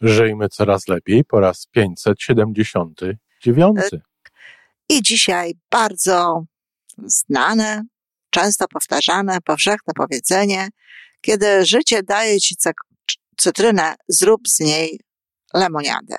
Żyjmy coraz lepiej po raz 579. I dzisiaj bardzo znane, często powtarzane, powszechne powiedzenie, kiedy życie daje ci cytrynę, zrób z niej lemoniadę.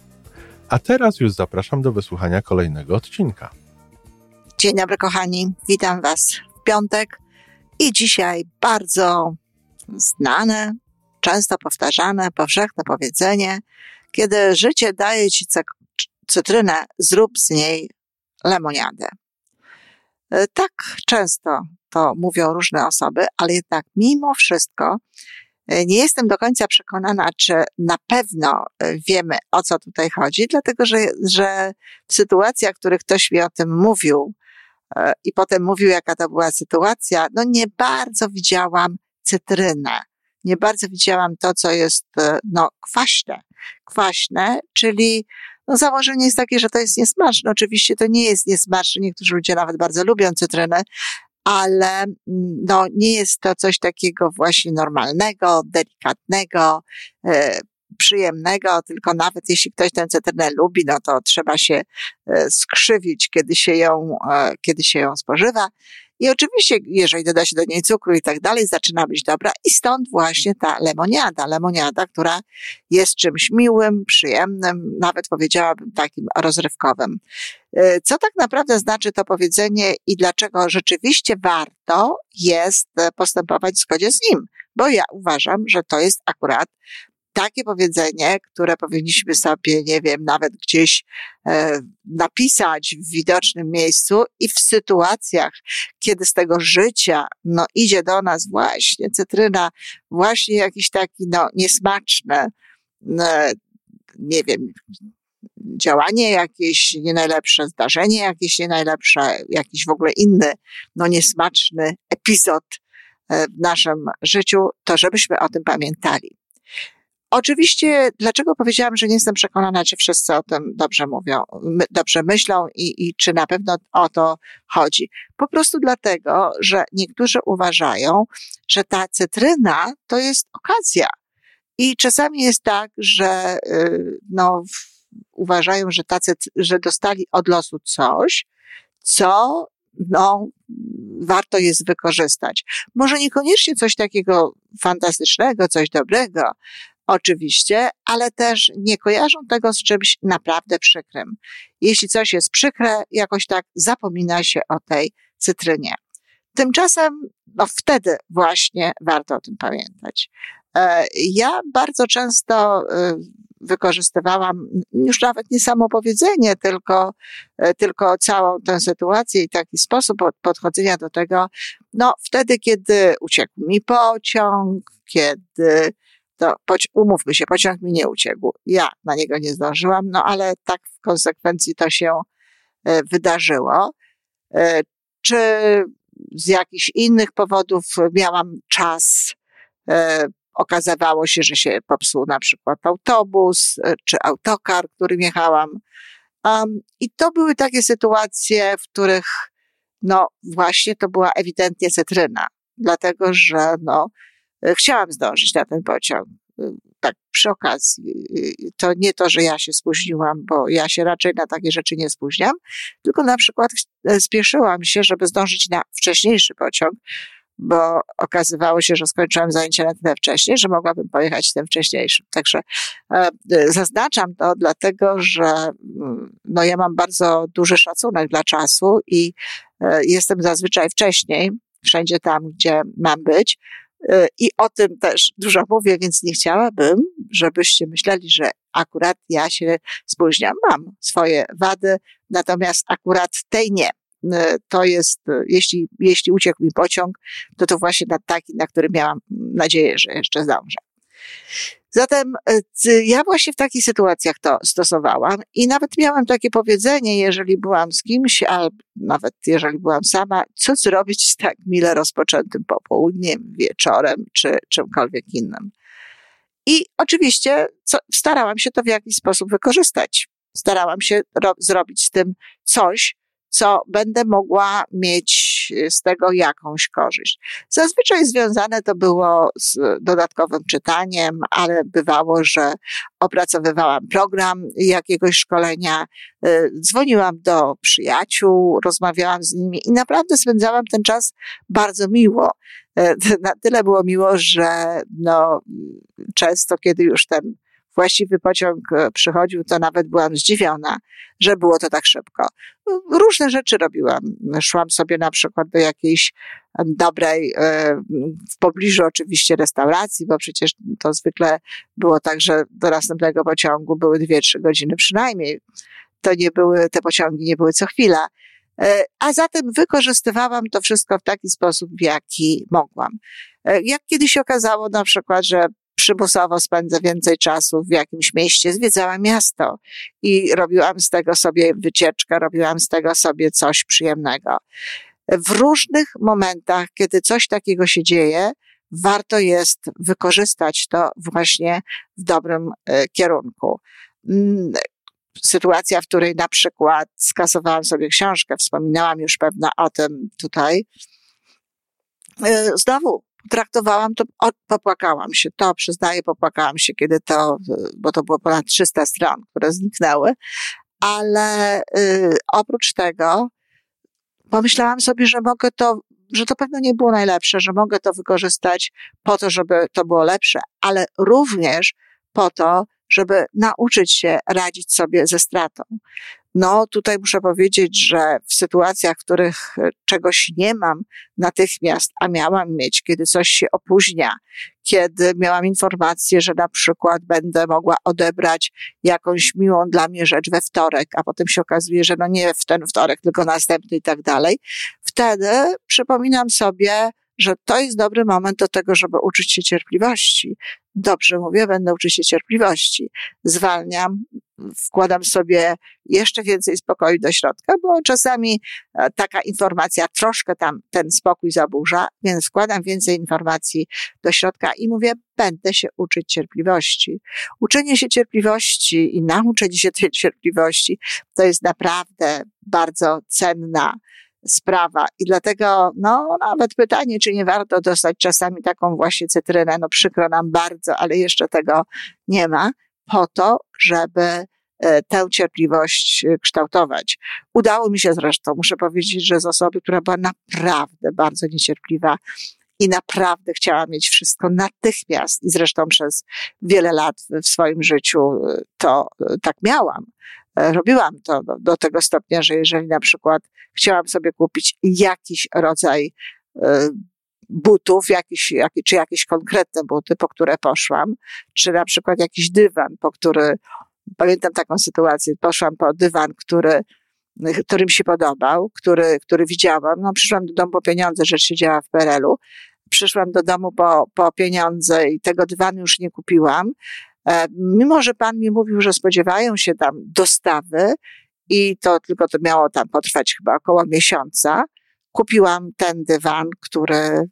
a teraz już zapraszam do wysłuchania kolejnego odcinka. Dzień dobry, kochani. Witam Was w piątek i dzisiaj bardzo znane, często powtarzane, powszechne powiedzenie: kiedy życie daje Ci cytrynę, zrób z niej lemoniadę. E, tak często to mówią różne osoby, ale jednak mimo wszystko nie jestem do końca przekonana, czy na pewno e, wiemy, o co tutaj chodzi, dlatego że, że w sytuacjach, w których ktoś mi o tym mówił e, i potem mówił, jaka to była sytuacja, no nie bardzo widziałam cytrynę. Nie bardzo widziałam to, co jest no, kwaśne. Kwaśne, czyli no, założenie jest takie, że to jest niesmaczne. Oczywiście to nie jest niesmaczne. Niektórzy ludzie nawet bardzo lubią cytrynę, ale mm, no, nie jest to coś takiego właśnie normalnego, delikatnego, e, przyjemnego, tylko nawet jeśli ktoś tę cytrynę lubi, no to trzeba się e, skrzywić, kiedy się ją, e, kiedy się ją spożywa. I oczywiście, jeżeli doda się do niej cukru i tak dalej, zaczyna być dobra. I stąd właśnie ta lemoniada. Lemoniada, która jest czymś miłym, przyjemnym, nawet powiedziałabym takim rozrywkowym. E, co tak naprawdę znaczy to powiedzenie i dlaczego rzeczywiście warto jest postępować w zgodzie z nim? Bo ja uważam, że to jest akurat takie powiedzenie, które powinniśmy sobie, nie wiem, nawet gdzieś e, napisać w widocznym miejscu i w sytuacjach, kiedy z tego życia, no, idzie do nas właśnie cytryna, właśnie jakiś taki, no, niesmaczne, e, nie wiem, działanie jakieś nie najlepsze, zdarzenie jakieś nie najlepsze, jakiś w ogóle inny, no, niesmaczny epizod e, w naszym życiu, to żebyśmy o tym pamiętali. Oczywiście, dlaczego powiedziałam, że nie jestem przekonana, czy wszyscy o tym dobrze mówią, dobrze myślą i, i czy na pewno o to chodzi? Po prostu dlatego, że niektórzy uważają, że ta cytryna to jest okazja. I czasami jest tak, że y, no, uważają, że tacy, że dostali od losu coś, co no, warto jest wykorzystać. Może niekoniecznie coś takiego fantastycznego, coś dobrego, oczywiście, ale też nie kojarzą tego z czymś naprawdę przykrym. Jeśli coś jest przykre, jakoś tak zapomina się o tej cytrynie. Tymczasem, no wtedy właśnie warto o tym pamiętać. E, ja bardzo często e, wykorzystywałam już nawet nie samo powiedzenie, tylko, e, tylko całą tę sytuację i taki sposób podchodzenia do tego, no wtedy, kiedy uciekł mi pociąg, kiedy to umówmy się, pociąg mi nie uciekł. Ja na niego nie zdążyłam, no ale tak w konsekwencji to się e, wydarzyło. E, czy z jakichś innych powodów miałam czas, e, okazywało się, że się popsuł na przykład autobus czy autokar, którym jechałam. I to były takie sytuacje, w których no właśnie to była ewidentnie cytryna, dlatego że no, chciałam zdążyć na ten pociąg. Tak, przy okazji. To nie to, że ja się spóźniłam, bo ja się raczej na takie rzeczy nie spóźniam, tylko na przykład spieszyłam się, żeby zdążyć na wcześniejszy pociąg, bo okazywało się, że skończyłam zajęcie na tyle wcześniej, że mogłabym pojechać tym wcześniejszym. Także e, zaznaczam to dlatego, że mm, no, ja mam bardzo duży szacunek dla czasu i e, jestem zazwyczaj wcześniej, wszędzie tam, gdzie mam być, E, I o tym też dużo mówię, więc nie chciałabym, żebyście myśleli, że akurat ja się spóźniam. Mam swoje wady, natomiast akurat tej nie. to jest, jeśli, jeśli uciekł mi pociąg, to to właśnie na taki, na który miałam nadzieję, że jeszcze zdążę. Zatem e, ja właśnie w takich sytuacjach to stosowałam i nawet miałam takie powiedzenie, jeżeli byłam z kimś, a nawet jeżeli byłam sama, co zrobić z tak mile rozpoczętym popołudniem, wieczorem czy czymkolwiek innym. I oczywiście co, starałam się to w jakiś sposób wykorzystać. Starałam się ro- zrobić z tym coś, co będę mogła mieć z tego jakąś korzyść. Zazwyczaj związane to było z dodatkowym czytaniem, ale bywało, że opracowywałam program jakiegoś szkolenia, y, dzwoniłam do przyjaciół, rozmawiałam z nimi i naprawdę spędzałam ten czas bardzo miło. Y, na tyle było miło, że no, często, kiedy już ten właściwy pociąg e, przychodził, to nawet byłam zdziwiona, że było to tak szybko. Różne rzeczy robiłam. Szłam sobie na przykład do jakiejś dobrej, e, w pobliżu oczywiście restauracji, bo przecież to zwykle było tak, że do następnego pociągu były dwie, trzy godziny przynajmniej. To nie były, te pociągi nie były co chwila. E, a zatem wykorzystywałam to wszystko w taki sposób, w jaki mogłam. Jak kiedyś się okazało na przykład, że przymusowo spędzę więcej czasu w jakimś mieście, zwiedzałam miasto i robiłam z tego sobie wycieczkę, robiłam z tego sobie coś przyjemnego. W różnych momentach, kiedy coś takiego się dzieje, warto jest wykorzystać to właśnie w dobrym e, kierunku. Mm, sytuacja, w której na przykład skasowałam sobie książkę, wspominałam już pewno o tym tutaj. E, znowu traktowałam to, popłakałam się, to przyznaję, popłakałam się, kiedy to, bo to było ponad 300 stron, które zniknęły, ale y, oprócz tego pomyślałam sobie, że mogę to, że to pewno nie było najlepsze, że mogę to wykorzystać po to, żeby to było lepsze, ale również po to, żeby nauczyć się radzić sobie ze stratą. No, tutaj muszę powiedzieć, że w sytuacjach, w których e, czegoś nie mam natychmiast, a miałam mieć, kiedy coś się opóźnia, kiedy miałam informację, że na przykład będę mogła odebrać jakąś miłą dla mnie rzecz we wtorek, a potem się okazuje, że no nie w ten wtorek, tylko następny i tak dalej, wtedy przypominam sobie, że to jest dobry moment do tego, żeby uczyć się cierpliwości. Dobrze mówię, będę uczyć się cierpliwości. Zwalniam, wkładam sobie jeszcze więcej spokoju do środka, bo czasami e, taka informacja troszkę tam ten spokój zaburza, więc wkładam więcej informacji do środka i mówię, będę się uczyć cierpliwości. Uczenie się cierpliwości i nauczenie się tej cierpliwości to jest naprawdę bardzo cenna sprawa. I dlatego, no, nawet pytanie, czy nie warto dostać czasami taką właśnie cytrynę, no przykro nam bardzo, ale jeszcze tego nie ma, po to, żeby e, tę cierpliwość e, kształtować. Udało mi się zresztą, muszę powiedzieć, że z osoby, która była naprawdę bardzo niecierpliwa i naprawdę chciała mieć wszystko natychmiast i zresztą przez wiele lat w swoim życiu e, to tak miałam, robiłam to do, tego stopnia, że jeżeli na przykład chciałam sobie kupić jakiś rodzaj e, butów, jakiś, jakiś, czy jakieś konkretne buty, po które poszłam, czy na przykład jakiś dywan, po który, pamiętam taką sytuację, poszłam po dywan, który, który mi się podobał, który, który widziałam. No, przyszłam do domu po pieniądze, rzecz się działa w PRL-u. Przyszłam do domu po, po pieniądze i tego dywanu już nie kupiłam. E, mimo, że pan mi mówił, że spodziewają się tam dostawy i to tylko to miało tam potrwać chyba około miesiąca, kupiłam ten dywan, który, mm,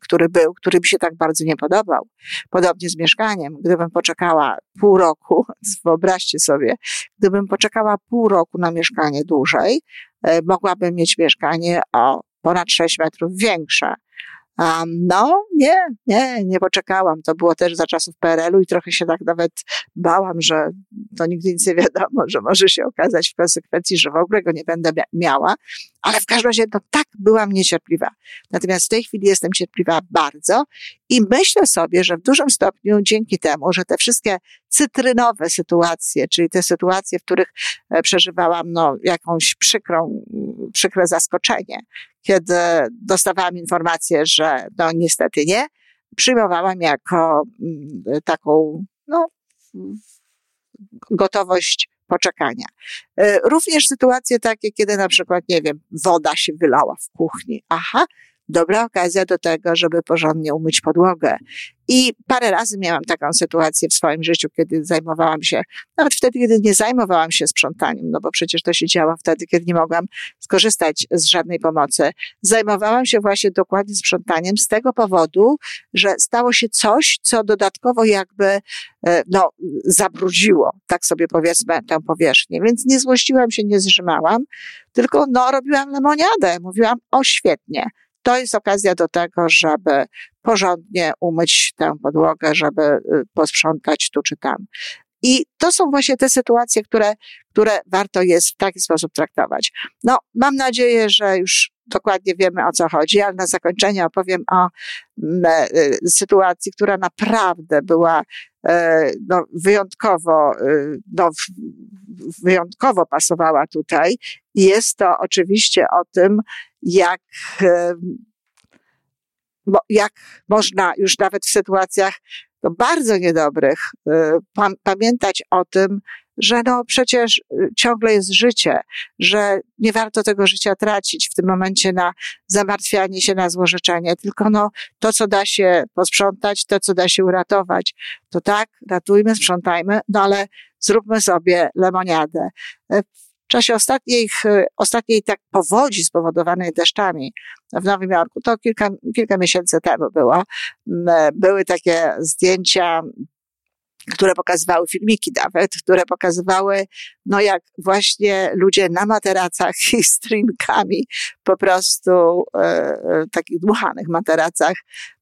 który był, który mi się tak bardzo nie podobał. Podobnie z mieszkaniem. Gdybym poczekała pół roku, wyobraźcie sobie, gdybym poczekała pół roku na mieszkanie dłużej, e, mogłabym mieć mieszkanie o ponad 6 metrów większe. No, nie, nie, nie poczekałam. To było też za czasów PRL-u i trochę się tak nawet bałam, że to nigdy nic nie wiadomo, że może się okazać w konsekwencji, że w ogóle go nie będę miała. Ale w każdym razie, no tak, byłam niecierpliwa. Natomiast w tej chwili jestem cierpliwa bardzo i myślę sobie, że w dużym stopniu dzięki temu, że te wszystkie cytrynowe sytuacje, czyli te sytuacje, w których e, przeżywałam no, jakąś przykrą, przykre zaskoczenie, kiedy dostawałam informację, że no niestety nie, przyjmowałam jako mm, taką no, gotowość poczekania. E, również sytuacje takie, kiedy na przykład, nie wiem, woda się wylała w kuchni. Aha, dobra okazja do tego, żeby porządnie umyć podłogę. I parę razy miałam taką sytuację w swoim życiu, kiedy zajmowałam się, nawet wtedy, kiedy nie zajmowałam się sprzątaniem, no bo przecież to się działo wtedy, kiedy nie mogłam skorzystać z żadnej pomocy. Zajmowałam się właśnie dokładnie sprzątaniem z tego powodu, że stało się coś, co dodatkowo jakby, e, no, zabrudziło, tak sobie powiedzmy, tę powierzchnię. Więc nie złościłam się, nie zrzymałam, tylko no, robiłam lemoniadę. Mówiłam, o świetnie, to jest okazja do tego, żeby porządnie umyć tę podłogę, żeby y, posprzątać tu czy tam. I to są właśnie te sytuacje, które, które warto jest w taki sposób traktować. No, mam nadzieję, że już dokładnie wiemy o co chodzi, ale na zakończenie opowiem o mm, e, sytuacji, która naprawdę była e, no, wyjątkowo, e, no, wyjątkowo pasowała tutaj. Jest to oczywiście o tym, jak jak można już nawet w sytuacjach no, bardzo niedobrych pamiętać o tym, że no przecież y, ciągle jest życie, że nie warto tego życia tracić w tym momencie na zamartwianie się, na złożyczenie, tylko no to, co da się posprzątać, to, co da się uratować, to tak, ratujmy, sprzątajmy, no ale zróbmy sobie lemoniadę. E, w czasie ostatniej, ostatniej tak powodzi spowodowanej deszczami w Nowym Jorku, to kilka, kilka miesięcy temu było, były takie zdjęcia które pokazywały filmiki nawet, które pokazywały, no jak właśnie ludzie na materacach i strinkami, po prostu e, e, takich dmuchanych materacach,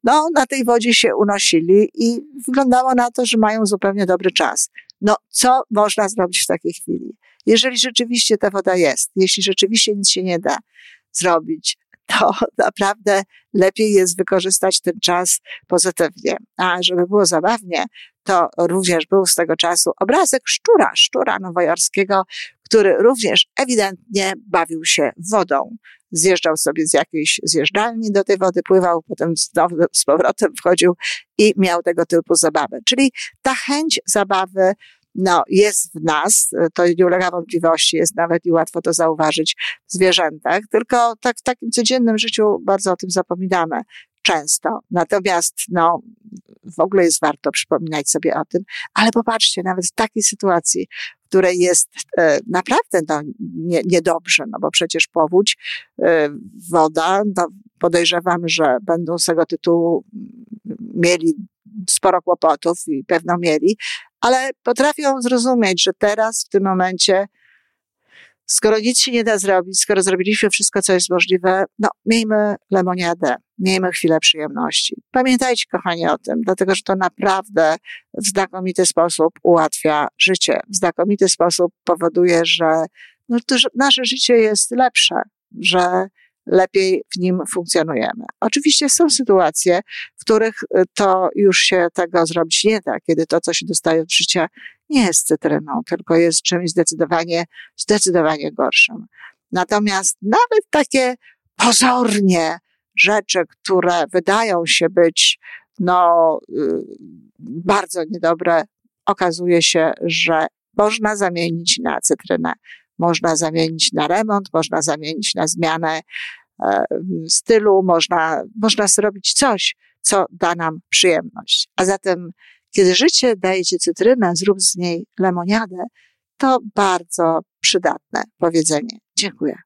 no na tej wodzie się unosili i wyglądało na to, że mają zupełnie dobry czas. No co można zrobić w takiej chwili? Jeżeli rzeczywiście ta woda jest, jeśli rzeczywiście nic się nie da zrobić, to naprawdę lepiej jest wykorzystać ten czas pozytywnie. A żeby było zabawnie, to również był z tego czasu obrazek szczura, szczura nowojorskiego, który również ewidentnie bawił się wodą. Zjeżdżał sobie z jakiejś zjeżdżalni do tej wody, pływał, potem znowu z powrotem wchodził i miał tego typu zabawę. Czyli ta chęć zabawy no, jest w nas, to nie ulega wątpliwości, jest nawet i łatwo to zauważyć w zwierzętach, tylko tak w takim codziennym życiu bardzo o tym zapominamy często. Natomiast, no, w ogóle jest warto przypominać sobie o tym, ale popatrzcie, nawet w takiej sytuacji, w której jest e, naprawdę no, nie, niedobrze, no bo przecież powódź, e, woda, no, podejrzewam, że będą z tego tytułu mieli sporo kłopotów i pewno mieli, ale potrafią zrozumieć, że teraz, w tym momencie, skoro nic się nie da zrobić, skoro zrobiliśmy wszystko, co jest możliwe, no, miejmy lemoniadę, miejmy chwilę przyjemności. Pamiętajcie, kochani, o tym, dlatego, że to naprawdę w znakomity sposób ułatwia życie. W znakomity sposób powoduje, że, no, to, że nasze życie jest lepsze, że lepiej w nim funkcjonujemy. Oczywiście są sytuacje, w których y, to już się tego zrobić nie da, kiedy to, co się dostaje od życia, nie jest cytryną, tylko jest czymś zdecydowanie, zdecydowanie gorszym. Natomiast nawet takie pozornie rzeczy, które wydają się być, no, y, bardzo niedobre, okazuje się, że można zamienić na cytrynę można zamienić na remont, można zamienić na zmianę e, stylu, można, można zrobić coś, co da nam przyjemność. A zatem, kiedy życie daje ci cytrynę, zrób z niej lemoniadę, to bardzo przydatne powiedzenie. Dziękuję.